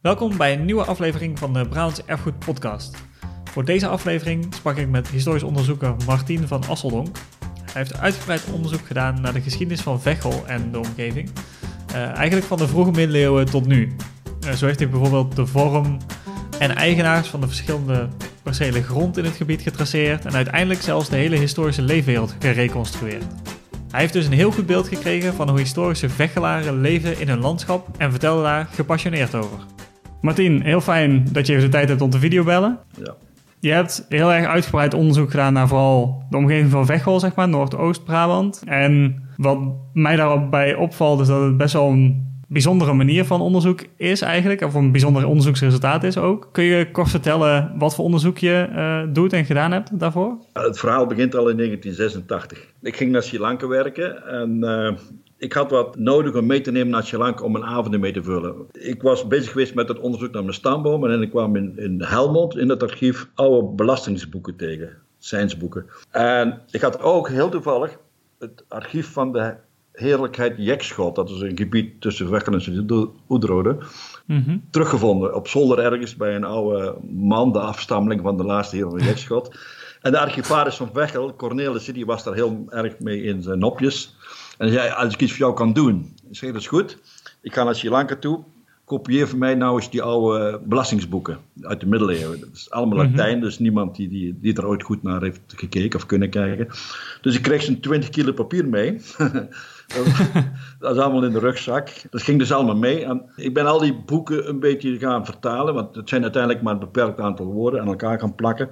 Welkom bij een nieuwe aflevering van de Brabants Erfgoed Podcast. Voor deze aflevering sprak ik met historisch onderzoeker Martien van Asseldonk. Hij heeft uitgebreid onderzoek gedaan naar de geschiedenis van Veghel en de omgeving. Uh, eigenlijk van de vroege middeleeuwen tot nu. Uh, zo heeft hij bijvoorbeeld de vorm en eigenaars van de verschillende percelen grond in het gebied getraceerd en uiteindelijk zelfs de hele historische leefwereld gereconstrueerd. Hij heeft dus een heel goed beeld gekregen van hoe historische Vechelaren leven in hun landschap en vertelde daar gepassioneerd over. Martien, heel fijn dat je even de tijd hebt om te videobellen. Ja. Je hebt heel erg uitgebreid onderzoek gedaan naar vooral de omgeving van Veghel, zeg maar, Noordoost-Brabant. En wat mij daarbij opvalt is dat het best wel een bijzondere manier van onderzoek is eigenlijk, of een bijzonder onderzoeksresultaat is ook. Kun je kort vertellen wat voor onderzoek je uh, doet en gedaan hebt daarvoor? Het verhaal begint al in 1986. Ik ging naar Sri Lanka werken en uh, ik had wat nodig om mee te nemen naar Sri Lanka om een avond mee te vullen. Ik was bezig geweest met het onderzoek naar mijn stamboom en ik kwam in, in Helmond in het archief oude belastingsboeken tegen, zijnsboeken. En ik had ook heel toevallig het archief van de heerlijkheid Jekschot, dat is een gebied tussen Wekkelen en Oedrode, mm teruggevonden. Op zolder ergens bij een oude man, de afstammeling van de laatste heer van Jekschot. En de archivaris van Vechel, Cornelis, die was daar heel erg mee in zijn nopjes. En zei, als ik iets voor jou kan doen. Ik zei, dat is goed. Ik ga naar Sri Lanka toe. Kopieer voor mij nou eens die oude belastingsboeken uit de middeleeuwen. Dat is allemaal mhm. Latijn, dus niemand die, die, die er ooit goed naar heeft gekeken of kunnen kijken. Dus ik kreeg zo'n 20 kilo papier mee. dat is allemaal in de rugzak. Dat ging dus allemaal mee. En ik ben al die boeken een beetje gaan vertalen, want het zijn uiteindelijk maar een beperkt aantal woorden aan elkaar gaan plakken.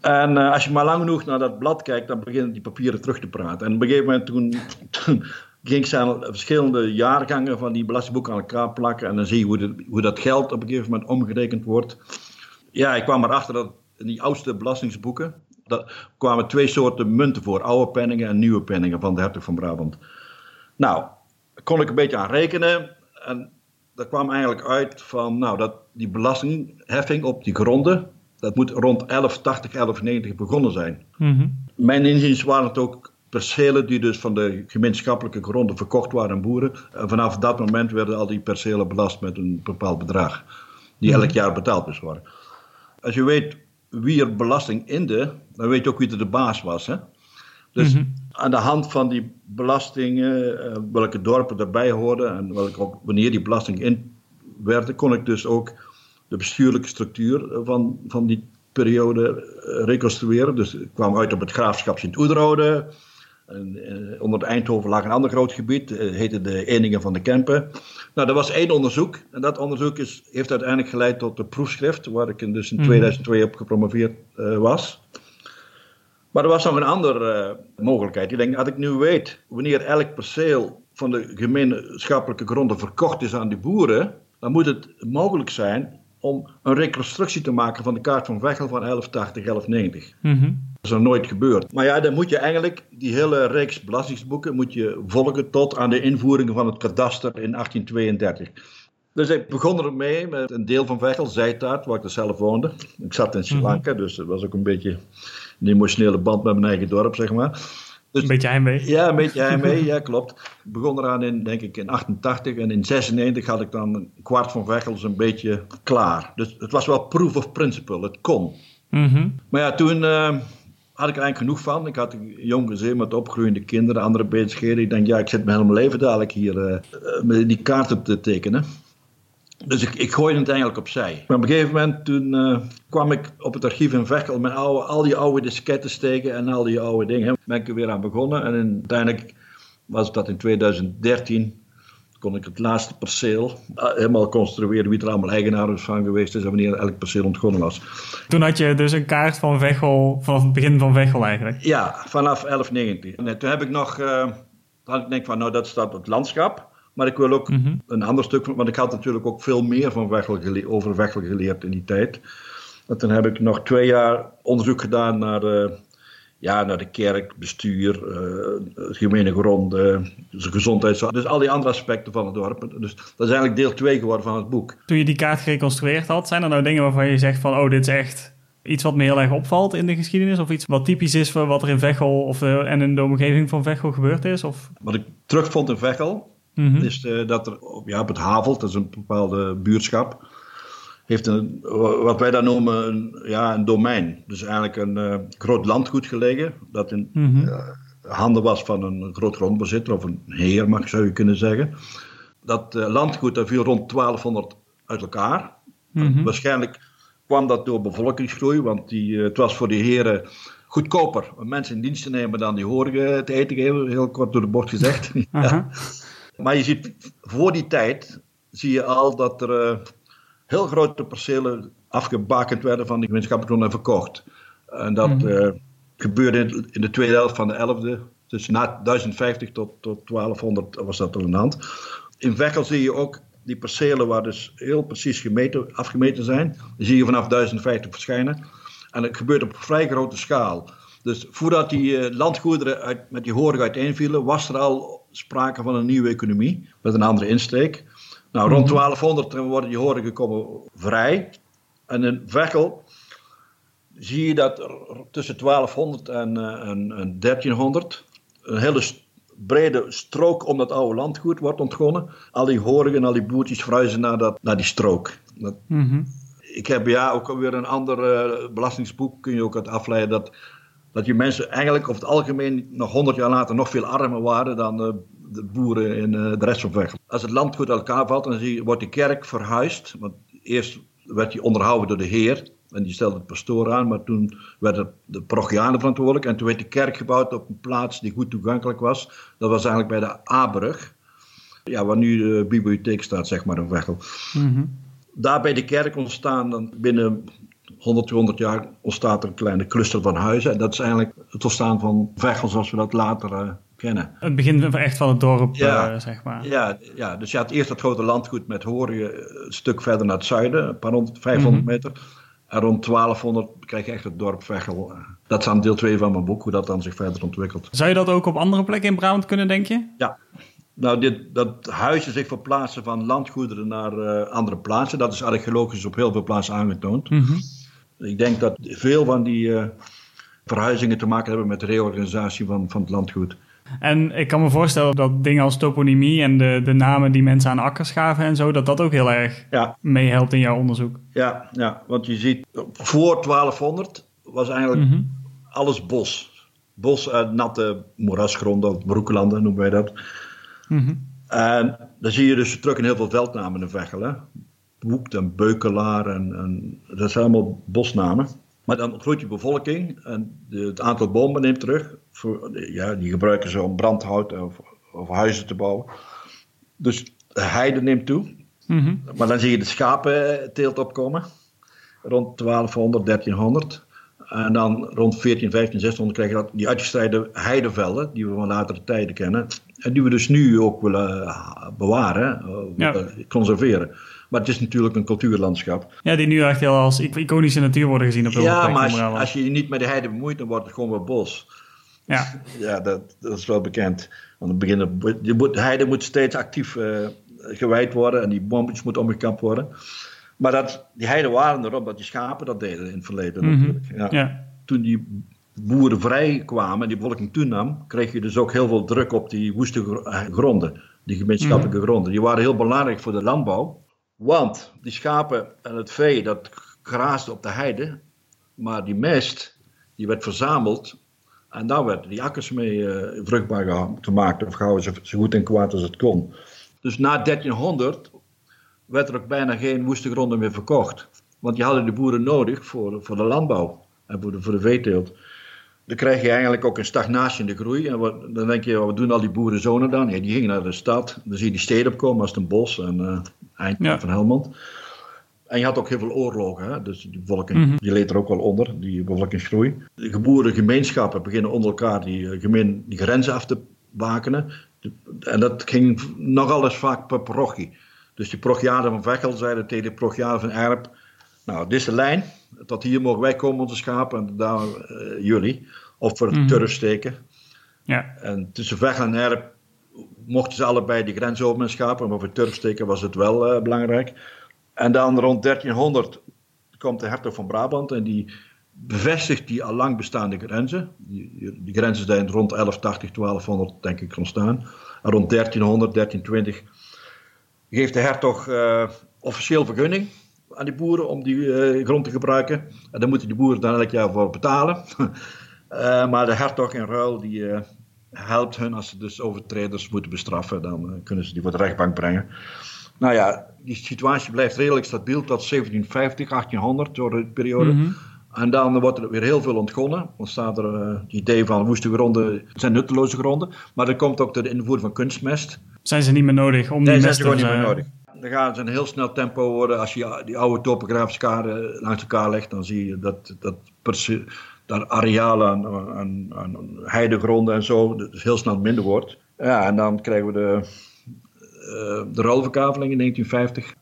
En uh, als je maar lang genoeg naar dat blad kijkt, dan beginnen die papieren terug te praten. En op een gegeven moment toen, toen ging ik verschillende jaargangen van die belastingboeken aan elkaar plakken. En dan zie je hoe, dat geld op een gegeven moment omgerekend wordt. Ja, ik kwam erachter dat in die oudste belastingsboeken, daar kwamen twee soorten munten voor. Oude penningen en nieuwe penningen van de hertog van Brabant. Nou, kon ik een beetje aan rekenen. En dat kwam eigenlijk uit van, nou, dat die belastingheffing op die gronden, dat moet rond 1180, 1190 begonnen zijn. Mm Mijn inziens waren het ook percelen die dus van de gemeenschappelijke gronden verkocht waren aan boeren. En vanaf dat moment werden al die percelen belast met een bepaald bedrag, die elk jaar betaald moest worden. Als je weet wie er belasting inde, dan weet je ook wie er de baas was. Hè? Dus mhm. aan de hand van die belastingen, eh, welke dorpen erbij hoorden en welke, wanneer die belasting in werd, kon ik dus ook de bestuurlijke structuur van, van die periode eh, reconstrueren. Dus ik kwam uit op het graafschap Sint-Oederode. Uh, onder Eindhoven lag een ander groot gebied, heette de Eningen van de Kempen. Nou, dat was één onderzoek. En dat onderzoek is, heeft uiteindelijk geleid tot de proefschrift, waar ik in, dus in 2002 mhm. op gepromoveerd was. Maar er was nog een andere mogelijkheid. Ik denk, als ik nu weet wanneer elk perceel van de gemeenschappelijke gronden verkocht is aan die boeren, dan moet het mogelijk zijn om een reconstructie te maken van de kaart van Vechel van 1180, 1190. Mm Dat is nog nooit gebeurd. Maar ja, dan moet je eigenlijk die hele reeks belastingsboeken moet je volgen tot aan de invoering van het kadaster in 1832. Dus ik begon ermee met een deel van Vechel, Zijtaart, waar ik er zelf woonde. Ik zat in Sri mhm. Lanka, dus dat was ook een beetje een emotionele band met mijn eigen dorp, zeg maar. Dus, een beetje heimwee. Ja, een beetje heimwee, ja klopt. Ik begon eraan in, denk ik, in 88 en in 96 had ik dan een kwart van Vechels een beetje klaar. Dus het was wel proof of principle, het kon. Mhm. Maar ja, toen uh, had ik er eigenlijk genoeg van. Ik had een jong gezin met opgroeiende kinderen, andere bezigheden. Ik denk, ja, ik zit mijn hele leven dadelijk hier uh, met die kaart op te tekenen. Dus ik, ik gooide het eigenlijk opzij. Maar op een gegeven moment toen uh, kwam ik op het archief in Vechel met oude, al die oude disketten steken en al die oude dingen. Ben ik er weer aan begonnen en uiteindelijk was dat in 2013 kon ik het laatste perceel uh, helemaal construeren wie er allemaal eigenaar van geweest is en wanneer elk perceel ontgonnen was. Toen had je dus een kaart van Vechel, van het begin van Vechel eigenlijk? Ja, vanaf 1190. En toen heb ik nog, uh, had ik denk van nou dat staat op het landschap. Maar ik wil ook mhm. een ander stuk, want ik had natuurlijk ook veel meer van Wechel over Wechel geleerd in die tijd. En toen heb ik nog twee jaar onderzoek gedaan naar de, ja, naar de kerk, bestuur, uh, gemene grond, uh, gezondheidszorg. Dus al die andere aspecten van het dorp. Dus dat is eigenlijk deel 2 geworden van het boek. Toen je die kaart gereconstrueerd had, zijn er nou dingen waarvan je zegt van, oh, dit is echt iets wat me heel erg opvalt in de geschiedenis? Of iets wat typisch is voor wat er in Vechel of, en in de omgeving van Vechel gebeurd is? Of? Wat ik terugvond in Mhm. is dat er ja, op het Havelt, dat is een bepaalde buurtschap, heeft een, wat wij dan noemen een, ja, een domein. Dus eigenlijk een groot landgoed gelegen, dat in mhm. handen was van een groot grondbezitter, of een heer mag zou je kunnen zeggen. Dat landgoed dat viel rond 1200 uit elkaar. Mhm. Waarschijnlijk kwam dat door bevolkingsgroei, want die, het was voor die heren goedkoper om mensen in dienst te nemen dan die horigen te eten geven, heel kort door de bocht gezegd. ja. Maar je ziet, voor die tijd zie je al dat er uh, heel grote percelen afgebakend werden van die gemeenschappelijke en verkocht. En dat mhm. eh, gebeurde in, in, de tweede helft van de 11e, dus na 1050 tot, tot 1200 was dat een hand. In Vechel zie je ook die percelen waar dus heel precies gemeten, afgemeten zijn. Die zie je vanaf 1050 verschijnen. En het gebeurt op vrij grote schaal. Dus voordat die uh, landgoederen uit, met die horen uiteenvielen, was er al sprake van een nieuwe economie met een andere insteek. Nou, rond 1200 mhm. worden die horen gekomen vrij. En in Vechel zie je dat er tussen 1200 en, uh, en, en 1300 een hele brede strook om dat oude landgoed wordt ontgonnen. Al die horigen, al die boertjes verhuizen naar, dat, naar die strook. Dat, mm ik heb ja ook alweer een ander uh, belastingsboek, kun je ook uit afleiden dat, dat je mensen eigenlijk over het algemeen nog honderd jaar later nog veel armer waren dan uh, de boeren in uh, de rest van Veghel. Als het land goed uit elkaar valt, dan zie je, wordt de kerk verhuisd. Want eerst werd die onderhouden door de heer en die stelde het pastoor aan, maar toen werden de parochianen verantwoordelijk en toen werd de kerk gebouwd op een plaats die goed toegankelijk was. Dat was eigenlijk bij de A-brug. Ja, waar nu de bibliotheek staat, zeg maar, in Veghel. Mm daar bij de kerk ontstaan, dan binnen 100, 200 jaar ontstaat er een kleine cluster van huizen. En dat is eigenlijk het ontstaan van Veghel zoals we dat later uh, kennen. Het begin echt van het dorp, ja, uh, zeg maar. Ja, ja, dus je had eerst dat grote landgoed met Horigen een stuk verder naar het zuiden, een paar honderd, 500 mhm. meter. En rond 1200 krijg je echt het dorp Veghel. Dat is aan deel 2 van mijn boek, hoe dat dan zich verder ontwikkelt. Zou je dat ook op andere plekken in Brabant kunnen, denk je? Ja, nou, dit, dat huizen zich verplaatsen van landgoederen naar uh, andere plaatsen, dat is archeologisch op heel veel plaatsen aangetoond. Mm -hmm. Ik denk dat veel van die uh, verhuizingen te maken hebben met de reorganisatie van, van het landgoed. En ik kan me voorstellen dat dingen als toponymie en de, de namen die mensen aan akkers gaven en zo, dat dat ook heel erg ja. meehelpt in jouw onderzoek. Ja, ja, want je ziet, voor 1200 was eigenlijk mm -hmm. alles bos. Bos uit natte moerasgronden, broeklanden noemen wij dat. Mhm. En dan zie je dus terug in heel veel veldnamen in Vechelen. Boekt en Beukelaar en, en, dat zijn allemaal bosnamen. Maar dan groeit je bevolking en de, het aantal bomen neemt terug. Voor, ja, die gebruiken ze om brandhout of, of huizen te bouwen. Dus de heide neemt toe. Mhm. Maar dan zie je de schapenteelt opkomen. Rond 1200, 1300. En dan rond 14, 15, 1600 krijg je dat, die uitgestreide heidevelden, die we van latere tijden kennen. En die we dus nu ook willen eh, bewaren, uh, conserveren. Maar het is natuurlijk een cultuurlandschap. Ja, die nu echt heel als iconische natuur worden gezien op heel Ja, maar als, als, je je niet met de heide bemoeit, dan wordt het gewoon weer bos. Ja, ja dat, dat is wel bekend. Want beginnen, de heide moet steeds actief uh, gewijd worden en die bompjes moeten omgekapt worden. Maar dat, die heide waren erop dat die schapen dat deden in het verleden mhm. natuurlijk. Ja. Toen die boeren vrij kwamen en die bevolking toenam, kreeg je dus ook heel veel druk op die woeste eh, gronden, die gemeenschappelijke mhm. gronden. Die waren heel belangrijk voor de landbouw, want die schapen en het vee dat graasde op de heide, maar die mest die werd verzameld en daar werden die akkers mee uh, vruchtbaar gemaakt of gehouden zo, zo goed en kwaad als het kon. Dus na 1300 werd er ook bijna geen woeste gronden meer verkocht. Want die hadden de boeren nodig voor, voor de landbouw en voor de, voor de veeteelt. Dan krijg je eigenlijk ook een stagnatie in de groei. En dan denk je, wat doen al die boerenzonen dan? Ja, die gingen naar de stad. Dan zie je die steden opkomen als een bos en uh, eind van Helmond. En je had ook heel veel oorlogen. Hè? Dus die bevolking mm die leed er ook wel onder, die bevolkingsgroei. De geboren gemeenschappen beginnen onder elkaar die, eh, gemeen, die grenzen af te bakenen. En dat ging nogal eens vaak per parochie. Dus die prochiaden van Vechel zeiden tegen de prochiaden van Erp... Nou, dit is de lijn. Tot hier mogen wij komen, onze schapen, en daar uh, jullie. Of voor het mm turf steken. Ja. En tussen Vechel en Erp mochten ze allebei die grens over met schapen. Maar voor turf steken was het wel uh, belangrijk. En dan rond 1300 komt de hertog van Brabant en die bevestigt die al lang bestaande grenzen. Die, die grenzen zijn rond 1180, 1200 denk ik ontstaan. rond 1300, 1320, geeft de hertog officieel vergunning aan die boeren om die grond te gebruiken. En daar moeten die boeren dan elk jaar voor betalen. maar de hertog in ruil die helpt hun als ze dus overtreders moeten bestraffen. Dan kunnen ze die voor de rechtbank brengen. Nou ja, die situatie blijft redelijk stabiel tot 1750, 1800, door de periode. Mhm. En dan wordt er weer heel veel ontgonnen. Dan staat er het idee van woeste gronden het zijn nutteloze gronden. Maar er komt ook de invoer van kunstmest. Zijn ze niet meer nodig om nee, die zijn ze gewoon niet meer nodig. Dan gaan ze een heel snel tempo worden. Als je die oude topografische kaarten langs elkaar legt, dan zie je dat, dat, dat arealen aan, aan, aan heidegronden en zo dus heel snel minder wordt. Ja, en dan krijgen we de, uh, de ruilverkaveling in 1950.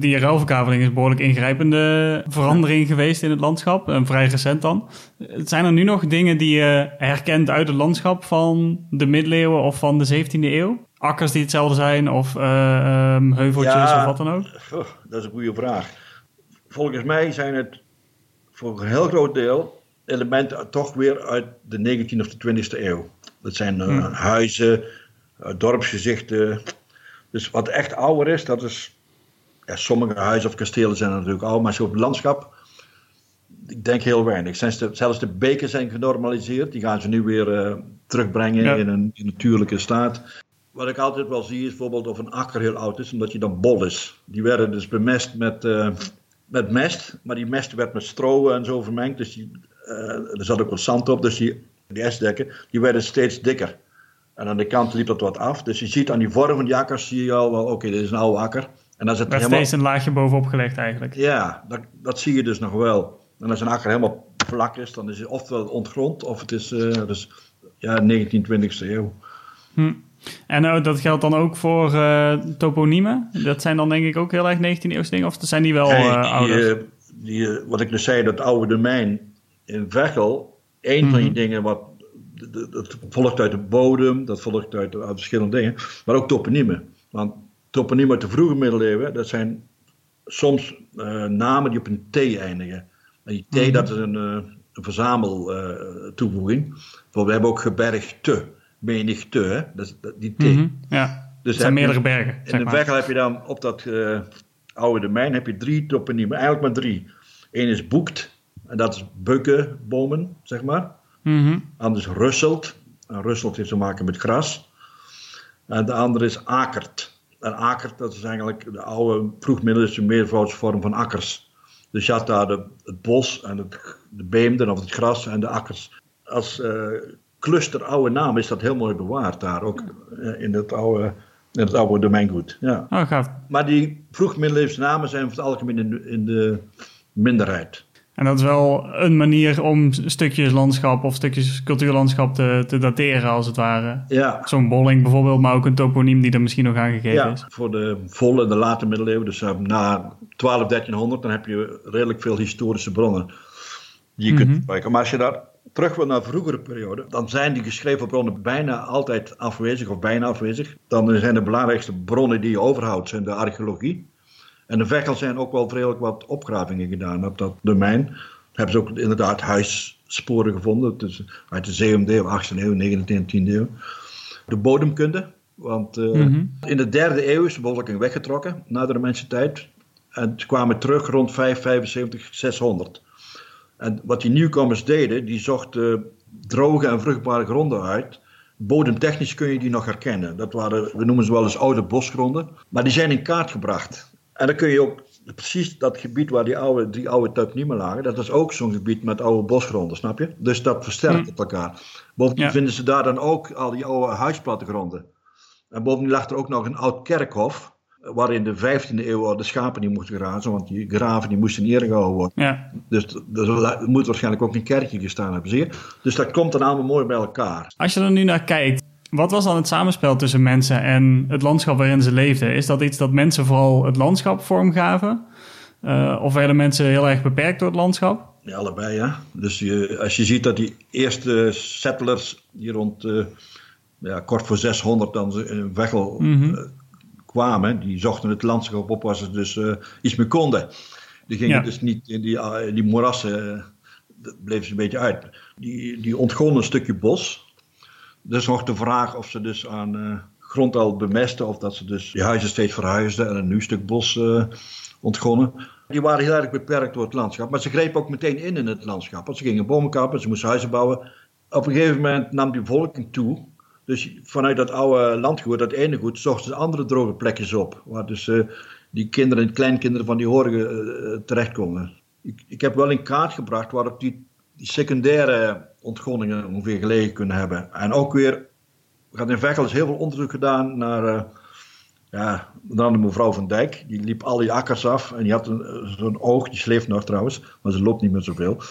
Die ruilverkaveling is een behoorlijk ingrijpende verandering geweest in het landschap. En vrij recent dan. Zijn er nu nog dingen die je herkent uit het landschap van de middeleeuwen of van de 17e eeuw? Akkers die hetzelfde zijn of uh, um, heuveltjes of wat dan ook? dat is een goede vraag. Volgens mij zijn het voor een heel groot deel elementen toch weer uit de 19e of de 20e eeuw. Dat zijn uh, huizen, uh, dorpsgezichten. Dus wat echt ouder is, dat is ja, sommige huizen of kastelen zijn natuurlijk oud, maar het landschap, ik denk heel weinig. zelfs de beken zijn genormaliseerd, die gaan ze nu weer terugbrengen in, een, in natuurlijke staat. Wat ik altijd wel zie is bijvoorbeeld of een akker heel oud is, omdat je dan bol is. Die werden dus bemest met, uh, met mest, maar die mest werd met stro en zo vermengd. Dus die, uh, er zat ook wat zand op, dus die, die ijsdekken, die werden steeds dikker. En aan de kant liep dat wat af. Dus je ziet aan die vorm van die akkers, zie je al wel, oké, dit is een oude akker. En dan is het helemaal... steeds een laagje bovenop gelegd eigenlijk. Ja, dat, dat zie je dus nog wel. En als een akker helemaal vlak is, dan is het ofwel ontgrond, of het is uh, dus, ja, 19e, 20e eeuw. Hm. En uh, dat geldt dan ook voor uh, toponiemen? Dat zijn dan denk ik ook heel erg 19e eeuwse dingen, of zijn die wel uh, ouder? Die, wat ik dus zei, dat oude domein in Veghel, een van die mhm. dingen wat dat volgt uit de bodem, dat volgt uit, uit verschillende dingen, maar ook toponiemen. Want toponiemen uit de vroege middeleeuwen, dat zijn soms uh, namen die op een T eindigen. En die T, mm -hmm. dat is een, uh, een verzameltoevoeging. Uh, we hebben ook gebergte, menigte, hè? Dat is, die T. Mm -hmm. Ja, dus zijn meerdere je, bergen. In de Veghel heb je dan op dat oude domein heb je drie toponiemen, eigenlijk maar drie. Eén is boekt, en dat is bukkenbomen, zeg maar. Mm Anders russelt. En russelt heeft te maken met gras. En de andere is akert. En akert, dat is eigenlijk de oude vroegmiddeleeuwse meervoudsvorm van akkers. Dus je had daar de, het bos en het, de beemden of het gras en de akkers. Als uh, cluster oude naam is dat heel mooi bewaard daar, ook uh, in, het oude, in het oude domeingoed. Ja. Oh, gaaf. Maar die vroegmiddeleeuwse namen zijn over het algemeen in in de minderheid. En dat is wel een manier om stukjes landschap of stukjes cultuurlandschap te, te dateren, als het ware. Ja. Zo'n bolling bijvoorbeeld, maar ook een toponiem die er misschien nog aangegeven ja, is. Voor de volle en de late middeleeuwen, dus uh, na 12, 1300, dan heb je redelijk veel historische bronnen die je kunt mhm. gebruiken. Maar als je daar terug wil naar vroegere periode, dan zijn die geschreven bronnen bijna altijd afwezig of bijna afwezig. Dan zijn de belangrijkste bronnen die je overhoudt, zijn de archeologie. En de Vechel zijn ook wel redelijk wat opgravingen gedaan op dat domein. Hebben ze ook inderdaad huissporen gevonden. Dus uit de 7e eeuw, 8e eeuw, 19e, 10e eeuw. De bodemkunde. Want uh, mm in de derde eeuw is de bevolking weggetrokken na de Romeinse tijd. En ze kwamen terug rond 575, 600. En wat die nieuwkomers deden, die zochten droge en vruchtbare gronden uit. Bodemtechnisch kun je die nog herkennen. Dat waren, we noemen ze wel eens oude bosgronden. Maar die zijn in kaart gebracht. En dan kun je ook precies dat gebied waar die oude, die oude tuipniemen lagen, dat is ook zo'n gebied met oude bosgronden, snap je? Dus dat versterkt het hm. elkaar. Bovendien vinden ze daar dan ook al die oude huisplattegronden. En bovendien lag er ook nog een oud kerkhof, waar in de 15e eeuw de schapen niet mochten grazen, want die graven die moesten neergehouden worden. Ja. Dus er moet waarschijnlijk ook een kerkje gestaan hebben, zie je? Dus dat komt dan allemaal mooi bij elkaar. Als je er nu naar kijkt, wat was dan het samenspel tussen mensen en het landschap waarin ze leefden? Is dat iets dat mensen vooral het landschap vormgaven? Uh, of werden mensen heel erg beperkt door het landschap? Ja, allebei, ja. Dus je, als je ziet dat die eerste settlers die rond uh, ja, kort voor 600 dan in Weggel mm -hmm. Kwamen, die zochten het landschap op waar ze dus iets mee konden. Die gingen ja. dus niet in die, die moerassen, bleven ze een beetje uit. Die, die ontgonnen een stukje bos, dus nog de vraag of ze dus aan grond al bemesten of dat ze dus die huizen steeds verhuisden en een nieuw stuk bos ontgonnen. Die waren heel erg beperkt door het landschap, maar ze grepen ook meteen in in het landschap. Want ze gingen bomen kappen, ze moesten huizen bouwen. Op een gegeven moment nam die bevolking toe. Dus vanuit dat oude landgoed, dat ene goed, zochten ze andere droge plekjes op. Waar dus uh, die kinderen en kleinkinderen van die horigen uh, terecht konden. Ik, ik, heb wel in kaart gebracht waarop die, die secundaire ontgonningen ongeveer gelegen kunnen hebben. En ook weer, we hadden in Veghel heel veel onderzoek gedaan naar, uh, ja, dan de mevrouw van Dijk. Die liep al die akkers af en die had zo'n oog, die sleeft nog trouwens, maar ze loopt niet meer zoveel.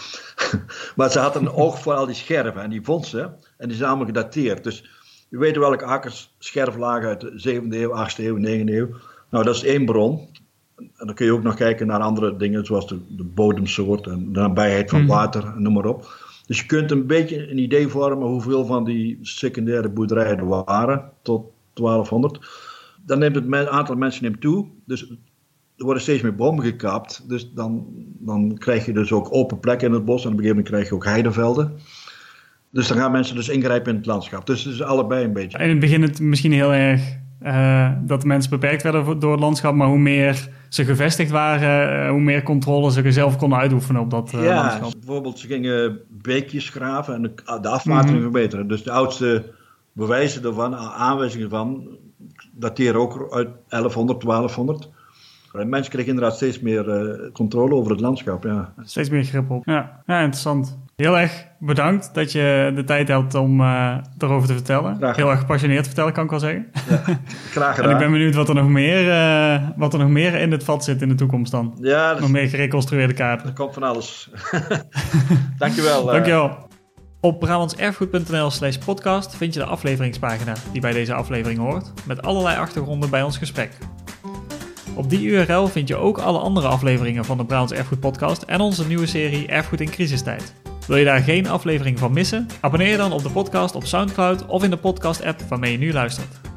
maar ze had een oog voor al die scherven en die vond ze en die zijn allemaal gedateerd. Dus we weten welke akkers scherf lagen uit de 7e eeuw, 8e eeuw, 9e eeuw. Nou, dat is één bron. En dan kun je ook nog kijken naar andere dingen, zoals de, de bodemsoort en de nabijheid van water, noem maar op. Dus je kunt een beetje een idee vormen hoeveel van die secundaire boerderijen er waren tot 1200. Dan neemt het aantal mensen neemt toe. Dus er worden steeds meer bomen gekaapt. Dus dan, dan krijg je dus ook open plekken in het bos. En op een gegeven moment krijg je ook heidevelden. Dus dan gaan mensen dus ingrijpen in het landschap. Dus het is allebei een beetje. In het begin het misschien heel erg uh, dat mensen beperkt werden door het landschap, maar hoe meer ze gevestigd waren, uh, hoe meer controle ze zelf konden uitoefenen op dat uh, ja, landschap. bijvoorbeeld ze gingen beekjes graven en de, de afwatering mm -hmm. verbeteren. Dus de oudste bewijzen daarvan, aanwijzingen van, dateren ook uit 1100, 1200. Mensen kregen inderdaad steeds meer controle over het landschap. Ja. Steeds meer grip op. Ja, ja interessant. Heel erg bedankt dat je de tijd hebt om uh, erover te vertellen. Heel erg gepassioneerd vertellen, kan ik wel zeggen. Ja, graag gedaan. en ik ben benieuwd wat er, nog meer, uh, wat er nog meer in het vat zit in de toekomst dan. Ja, nog meer gereconstrueerde kaarten. Er komt van alles. Dankjewel. Uh. Dankjewel. Op brabantserfgoed.nl slash podcast vind je de afleveringspagina die bij deze aflevering hoort, met allerlei achtergronden bij ons gesprek. Op die URL vind je ook alle andere afleveringen van de Brabants Erfgoed podcast en onze nieuwe serie Erfgoed in crisistijd. Wil je daar geen aflevering van missen? Abonneer je dan op de podcast op SoundCloud of in de podcast-app waarmee je nu luistert.